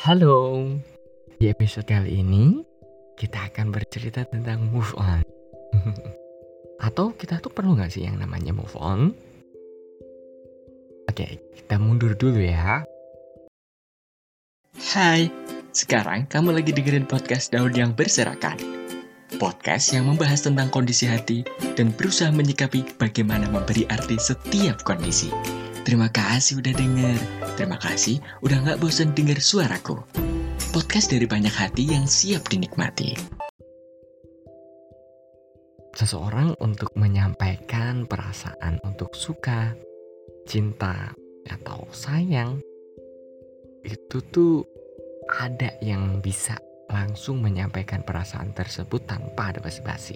Halo, di episode kali ini kita akan bercerita tentang move on. Atau kita tuh perlu gak sih yang namanya move on? Oke, kita mundur dulu ya. Hai, sekarang kamu lagi dengerin podcast Daun yang Berserakan. Podcast yang membahas tentang kondisi hati dan berusaha menyikapi bagaimana memberi arti setiap kondisi. Terima kasih udah denger. Terima kasih udah gak bosan denger suaraku. Podcast dari banyak hati yang siap dinikmati. Seseorang untuk menyampaikan perasaan untuk suka, cinta, atau sayang itu tuh ada yang bisa langsung menyampaikan perasaan tersebut tanpa ada basa-basi.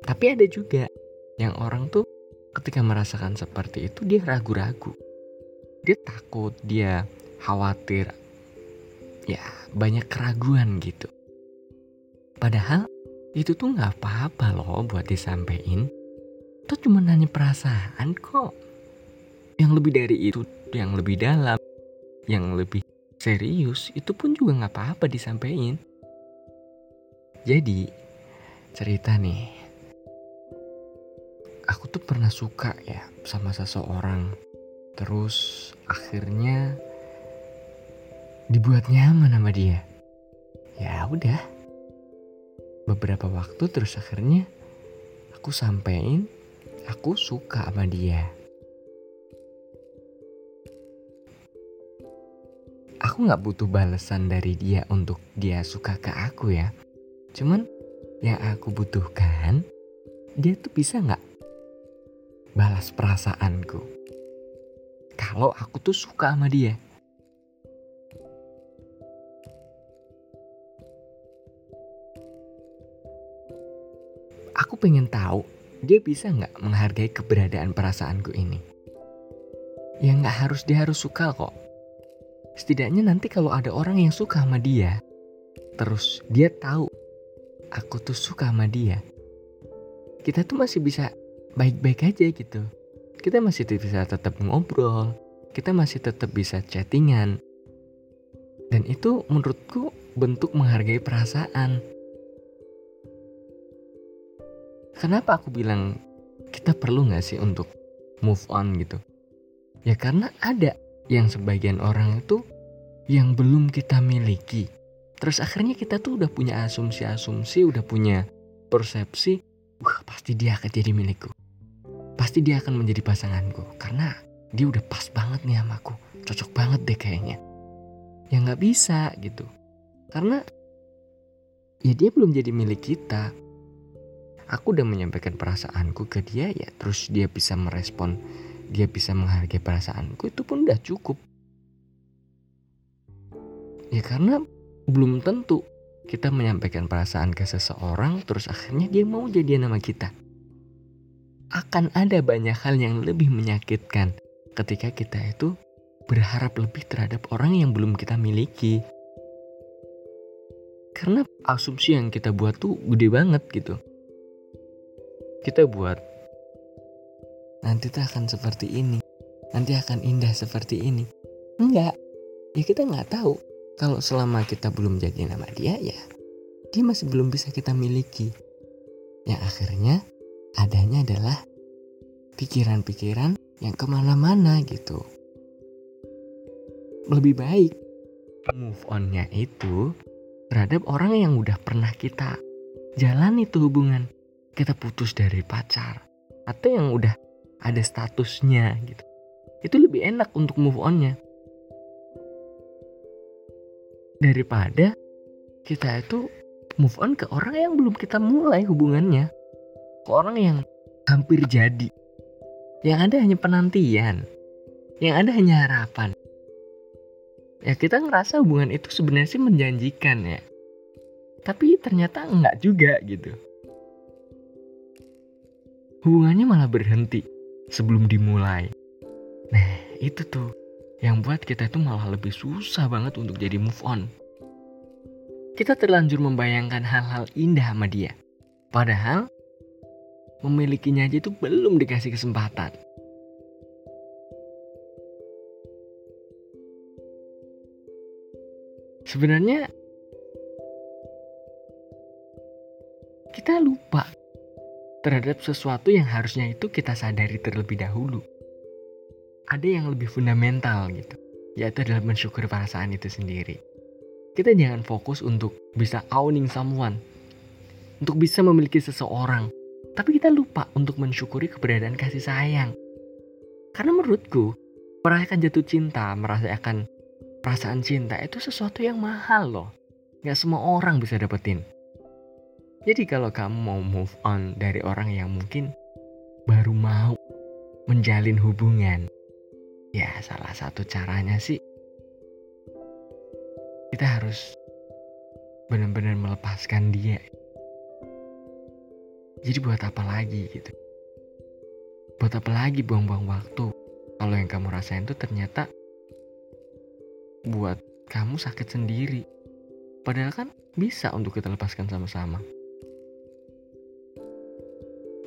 Tapi ada juga yang orang tuh ketika merasakan seperti itu dia ragu-ragu. Dia takut, dia khawatir. Ya, banyak keraguan gitu. Padahal itu tuh nggak apa-apa loh buat disampaikan. Itu cuma nanya perasaan kok. Yang lebih dari itu, yang lebih dalam, yang lebih serius, itu pun juga nggak apa-apa disampaikan. Jadi, cerita nih, aku tuh pernah suka ya sama seseorang. Terus akhirnya dibuat nyaman sama dia. Ya udah. Beberapa waktu terus akhirnya aku sampein aku suka sama dia. Aku nggak butuh balasan dari dia untuk dia suka ke aku ya. Cuman yang aku butuhkan dia tuh bisa nggak balas perasaanku. Kalau aku tuh suka sama dia. Aku pengen tahu dia bisa nggak menghargai keberadaan perasaanku ini. Ya nggak harus dia harus suka kok. Setidaknya nanti kalau ada orang yang suka sama dia, terus dia tahu aku tuh suka sama dia, kita tuh masih bisa baik-baik aja gitu. Kita masih bisa tetap ngobrol, kita masih tetap bisa chattingan. Dan itu menurutku bentuk menghargai perasaan. Kenapa aku bilang kita perlu gak sih untuk move on gitu? Ya karena ada yang sebagian orang itu yang belum kita miliki. Terus akhirnya kita tuh udah punya asumsi-asumsi, udah punya persepsi, wah pasti dia akan jadi milikku. Pasti dia akan menjadi pasanganku karena dia udah pas banget nih sama aku. Cocok banget deh kayaknya. Ya nggak bisa gitu. Karena ya dia belum jadi milik kita. Aku udah menyampaikan perasaanku ke dia ya terus dia bisa merespon, dia bisa menghargai perasaanku itu pun udah cukup. Ya karena belum tentu kita menyampaikan perasaan ke seseorang terus akhirnya dia mau jadi nama kita. Akan ada banyak hal yang lebih menyakitkan ketika kita itu berharap lebih terhadap orang yang belum kita miliki. Karena asumsi yang kita buat tuh gede banget gitu. Kita buat nanti tuh akan seperti ini, nanti akan indah seperti ini. Enggak, ya kita nggak tahu kalau selama kita belum jadi nama dia ya dia masih belum bisa kita miliki yang akhirnya adanya adalah pikiran-pikiran yang ke mana-mana gitu. Lebih baik move onnya itu terhadap orang yang udah pernah kita jalan itu hubungan. Kita putus dari pacar atau yang udah ada statusnya gitu. Itu lebih enak untuk move onnya. Daripada kita itu move on ke orang yang belum kita mulai hubungannya orang yang hampir jadi. Yang ada hanya penantian. Yang ada hanya harapan. Ya kita ngerasa hubungan itu sebenarnya sih menjanjikan ya. Tapi ternyata enggak juga gitu. Hubungannya malah berhenti sebelum dimulai. Nah itu tuh yang buat kita itu malah lebih susah banget untuk jadi move on. Kita terlanjur membayangkan hal-hal indah sama dia. Padahal memilikinya aja itu belum dikasih kesempatan. sebenarnya kita lupa terhadap sesuatu yang harusnya itu kita sadari terlebih dahulu. Ada yang lebih fundamental gitu, yaitu adalah mensyukur perasaan itu sendiri. Kita jangan fokus untuk bisa owning someone, untuk bisa memiliki seseorang, tapi kita lupa untuk mensyukuri keberadaan kasih sayang. Karena menurutku, merasakan jatuh cinta, merasakan perasaan cinta itu sesuatu yang mahal loh. Gak semua orang bisa dapetin. Jadi kalau kamu mau move on dari orang yang mungkin baru mau menjalin hubungan, ya salah satu caranya sih kita harus benar-benar melepaskan dia. Jadi buat apa lagi gitu? Buat apa lagi buang-buang waktu? Kalau yang kamu rasain tuh ternyata buat kamu sakit sendiri. Padahal kan bisa untuk kita lepaskan sama-sama.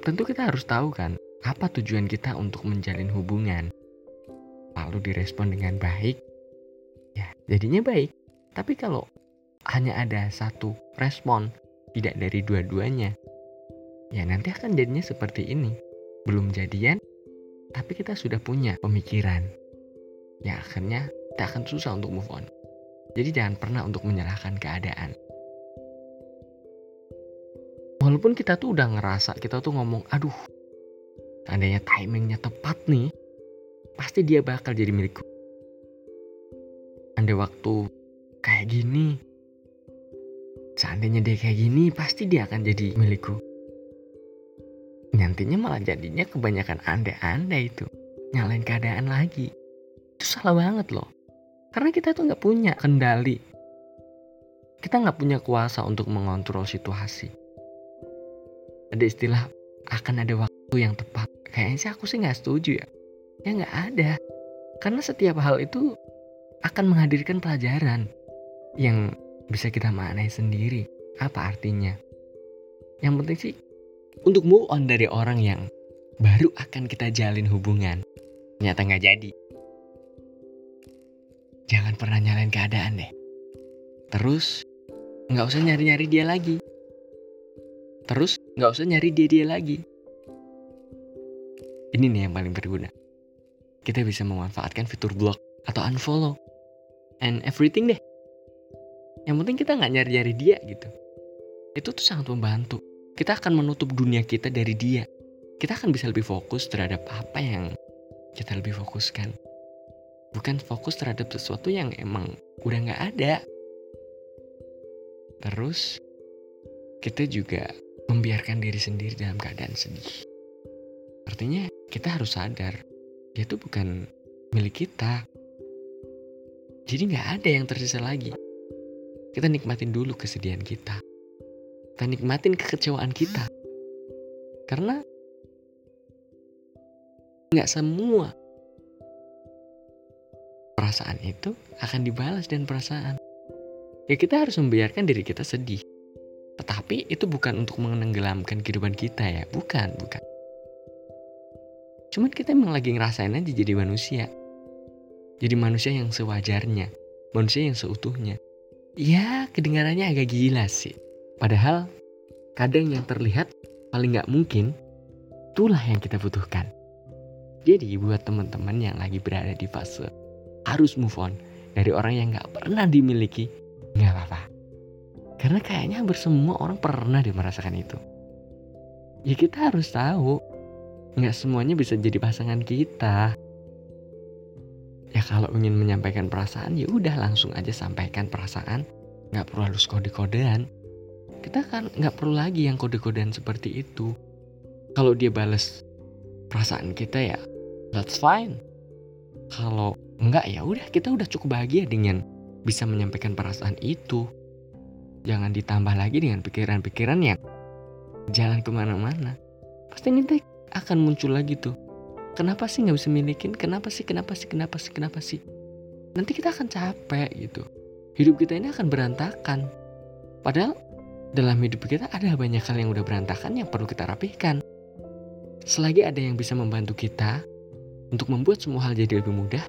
Tentu kita harus tahu kan, apa tujuan kita untuk menjalin hubungan. Lalu direspon dengan baik, ya jadinya baik. Tapi kalau hanya ada satu respon, tidak dari dua-duanya, ya nanti akan jadinya seperti ini. Belum jadian, tapi kita sudah punya pemikiran. Ya akhirnya kita akan susah untuk move on. Jadi jangan pernah untuk menyalahkan keadaan. Walaupun kita tuh udah ngerasa, kita tuh ngomong, aduh, seandainya timingnya tepat nih, pasti dia bakal jadi milikku. Andai waktu kayak gini, seandainya dia kayak gini, pasti dia akan jadi milikku. Nantinya malah jadinya kebanyakan anda-anda itu. Nyalain keadaan lagi. Itu salah banget loh. Karena kita tuh nggak punya kendali. Kita nggak punya kuasa untuk mengontrol situasi. Ada istilah akan ada waktu yang tepat. Kayaknya sih aku sih nggak setuju ya. Ya nggak ada. Karena setiap hal itu akan menghadirkan pelajaran yang bisa kita maknai sendiri. Apa artinya? Yang penting sih untuk move on dari orang yang baru akan kita jalin hubungan. Ternyata nggak jadi. Jangan pernah nyalain keadaan deh. Terus, nggak usah nyari-nyari dia lagi. Terus, nggak usah nyari dia dia lagi. Ini nih yang paling berguna. Kita bisa memanfaatkan fitur block atau unfollow. And everything deh. Yang penting kita nggak nyari-nyari dia gitu. Itu tuh sangat membantu. Kita akan menutup dunia kita dari dia. Kita akan bisa lebih fokus terhadap apa yang kita lebih fokuskan bukan fokus terhadap sesuatu yang emang udah nggak ada. Terus kita juga membiarkan diri sendiri dalam keadaan sedih. Artinya kita harus sadar dia itu bukan milik kita. Jadi nggak ada yang tersisa lagi. Kita nikmatin dulu kesedihan kita. Kita nikmatin kekecewaan kita. Karena nggak semua perasaan itu akan dibalas dan perasaan. Ya kita harus membiarkan diri kita sedih. Tetapi itu bukan untuk menenggelamkan kehidupan kita ya, bukan, bukan. Cuman kita emang lagi ngerasain aja jadi manusia. Jadi manusia yang sewajarnya, manusia yang seutuhnya. Ya kedengarannya agak gila sih. Padahal kadang yang terlihat paling nggak mungkin, itulah yang kita butuhkan. Jadi buat teman-teman yang lagi berada di fase harus move on dari orang yang gak pernah dimiliki, nggak apa-apa. Karena kayaknya hampir semua orang pernah deh merasakan itu. Ya kita harus tahu, nggak semuanya bisa jadi pasangan kita. Ya kalau ingin menyampaikan perasaan, ya udah langsung aja sampaikan perasaan, nggak perlu harus kode-kodean. Kita kan nggak perlu lagi yang kode-kodean seperti itu. Kalau dia bales perasaan kita ya, that's fine. Kalau Enggak ya udah kita udah cukup bahagia dengan bisa menyampaikan perasaan itu. Jangan ditambah lagi dengan pikiran-pikiran yang jalan ke mana-mana. Pasti nanti akan muncul lagi tuh. Kenapa sih nggak bisa milikin? Kenapa sih? Kenapa sih? Kenapa sih? Kenapa sih? Nanti kita akan capek gitu. Hidup kita ini akan berantakan. Padahal dalam hidup kita ada banyak hal yang udah berantakan yang perlu kita rapihkan. Selagi ada yang bisa membantu kita untuk membuat semua hal jadi lebih mudah,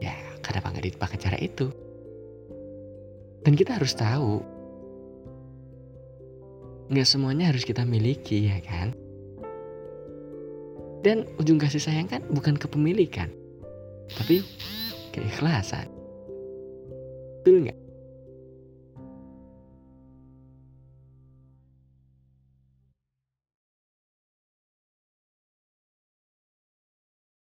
ya kenapa nggak dipakai cara itu? Dan kita harus tahu, nggak semuanya harus kita miliki ya kan? Dan ujung kasih sayang kan bukan kepemilikan, tapi keikhlasan. Betul nggak?